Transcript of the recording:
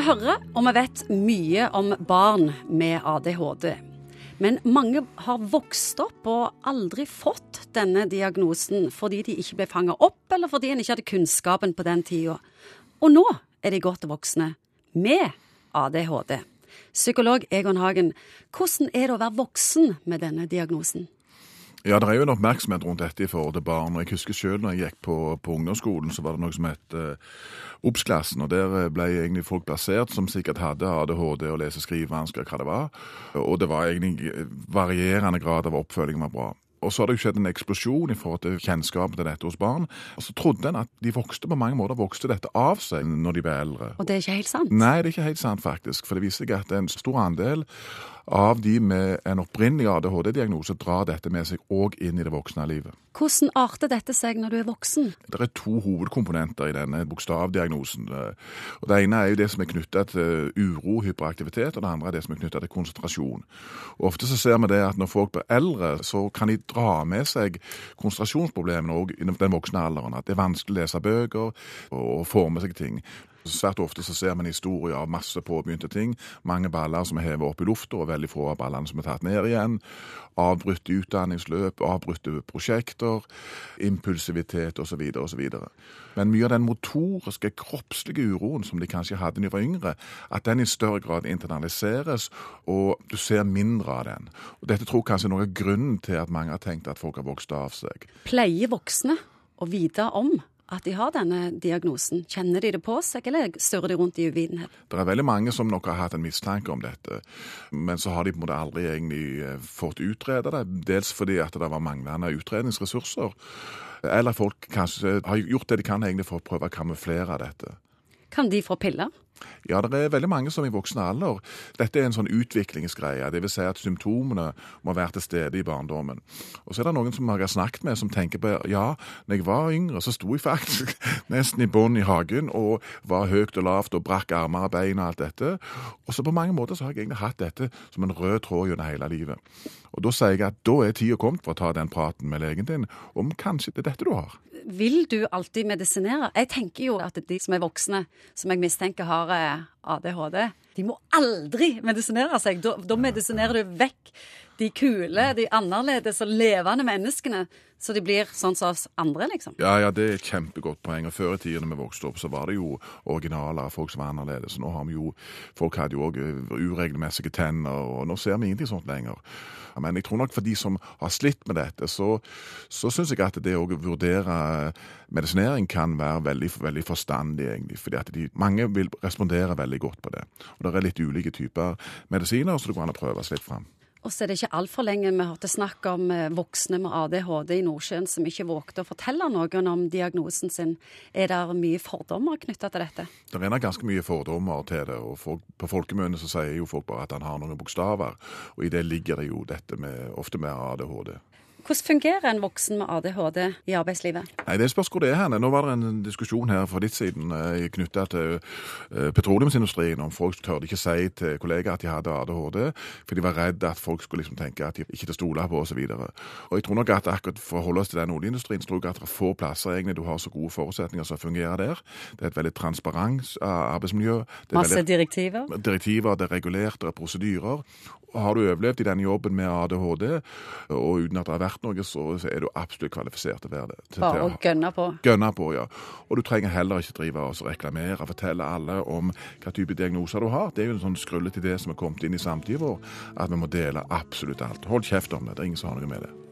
Vi hører og vi vet mye om barn med ADHD. Men mange har vokst opp og aldri fått denne diagnosen fordi de ikke ble fanga opp, eller fordi en ikke hadde kunnskapen på den tida. Og nå er de godt voksne med ADHD. Psykolog Egon Hagen, hvordan er det å være voksen med denne diagnosen? Ja, det er jo en oppmerksomhet rundt dette i forhold til barn. og Jeg husker selv når jeg gikk på, på ungdomsskolen, så var det noe som het uh, Obs-klassen. og Der ble egentlig folk plassert som sikkert hadde ADHD og lese- og skrivevansker, hva det var. Og det var egentlig varierende grad av oppfølging var bra. Og så har det jo skjedd en eksplosjon i forhold til kjennskapen til dette hos barn. Og så trodde en at de vokste på mange måter vokste dette av seg når de ble eldre. Og det er ikke helt sant? Nei, det er ikke helt sant, faktisk. For det viser seg at en stor andel av de med en opprinnelig ADHD-diagnose drar dette med seg òg inn i det voksne livet. Hvordan arter dette seg når du er voksen? Det er to hovedkomponenter i denne bokstavdiagnosen. Og Det ene er jo det som er knytta til uro, hyperaktivitet, og det andre er det som er knytta til konsentrasjon. Og Ofte så ser vi det at når folk blir eldre, så kan de dra med seg konsentrasjonsproblemene òg i den voksne alderen. At det er vanskelig å lese bøker og få med seg ting. Svært ofte så ser man historier av masse påbegynte ting. Mange baller som er hevet opp i lufta, og veldig få av ballene som er tatt ned igjen. Avbrutte utdanningsløp, avbrutte prosjekter, impulsivitet osv. osv. Men mye av den motoriske, kroppslige uroen som de kanskje hadde da de var yngre, at den i større grad internaliseres, og du ser mindre av den. Og Dette tror kanskje er noe av grunnen til at mange har tenkt at folk har vokst av seg. Pleier voksne å vite om at de har denne diagnosen? Kjenner de det på seg, eller surrer de rundt i uvitenhet? Det er veldig mange som nok har hatt en mistanke om dette, men så har de på en måte aldri egentlig eh, fått utrede det. Dels fordi at det var manglende utredningsressurser, eller folk kanskje har gjort det de kan egentlig for å prøve å kamuflere dette. Kan de få piller? Ja, det er veldig mange som i voksen alder. Dette er en sånn utviklingsgreie. Vil si at symptomene må være til stede i barndommen. Og så er det noen som jeg har snakket med, som tenker på ja, når jeg var yngre, så sto jeg faktisk nesten i bånn i hagen og var høyt og lavt og brakk armer og bein og alt dette. Og så på mange måter så har jeg egentlig hatt dette som en rød tråd gjennom hele livet. Og da sier jeg at da er tida kommet for å ta den praten med legen din om kanskje det er dette du har. Vil du alltid medisinere? Jeg tenker jo at de som er voksne, som jeg mistenker har eh, ADHD, de må aldri medisinere seg. Da, da medisinerer du vekk de kule, de annerledes og levende menneskene, så de blir sånn som oss andre, liksom. Ja, ja, det er et kjempegodt poeng. Og Før i tida da vi vokste opp, så var det jo originaler av folk som var annerledes. Nå har vi jo, Folk hadde jo òg uregelmessige tenner, og nå ser vi ingenting sånt lenger. Men jeg tror nok for de som har slitt med dette, så, så syns jeg at det å vurdere medisinering kan være veldig, veldig forstandig, egentlig. fordi at de, mange vil respondere veldig godt på det. Og det er litt ulike typer medisiner, så det går an å prøve seg litt fram. Og så er det ikke altfor lenge vi hørte snakk om eh, voksne med ADHD i Nordsjøen som ikke vågte å fortelle noen om diagnosen sin. Er det mye fordommer knytta til dette? Det er ganske mye fordommer til det. og folk, På folkemunne så sier jo folk bare at han har noen bokstaver. Og i det ligger det jo dette med, ofte med ADHD. Hvordan fungerer en voksen med ADHD i arbeidslivet? Nei, Det spørs hvor det er hen. Nå var det en diskusjon her fra ditt siden eh, knytta til eh, petroleumsindustrien. om Folk tørde ikke si til kollegaer at de hadde ADHD, for de var redd at folk skulle liksom tenke at de ikke til stole på osv. Jeg tror nok at akkurat for å holde oss til den oljeindustrien, så tror jeg at det er få plasser egentlig du har så gode forutsetninger som fungerer der. Det er et veldig transparent arbeidsmiljø. Masse veldig, direktiver? Direktiver, det er regulert, det er prosedyrer. Har du overlevd i denne jobben med ADHD, og uten at det har vært noe, så er du absolutt kvalifisert til å være det. Til, Bare å gønne på? Gønne på, ja. Og du trenger heller ikke drive og reklamere og fortelle alle om hva type diagnoser du har. Det er jo en sånn skrullete idé som er kommet inn i samtiden vår, at vi må dele absolutt alt. Hold kjeft om det, det er ingen som har noe med det.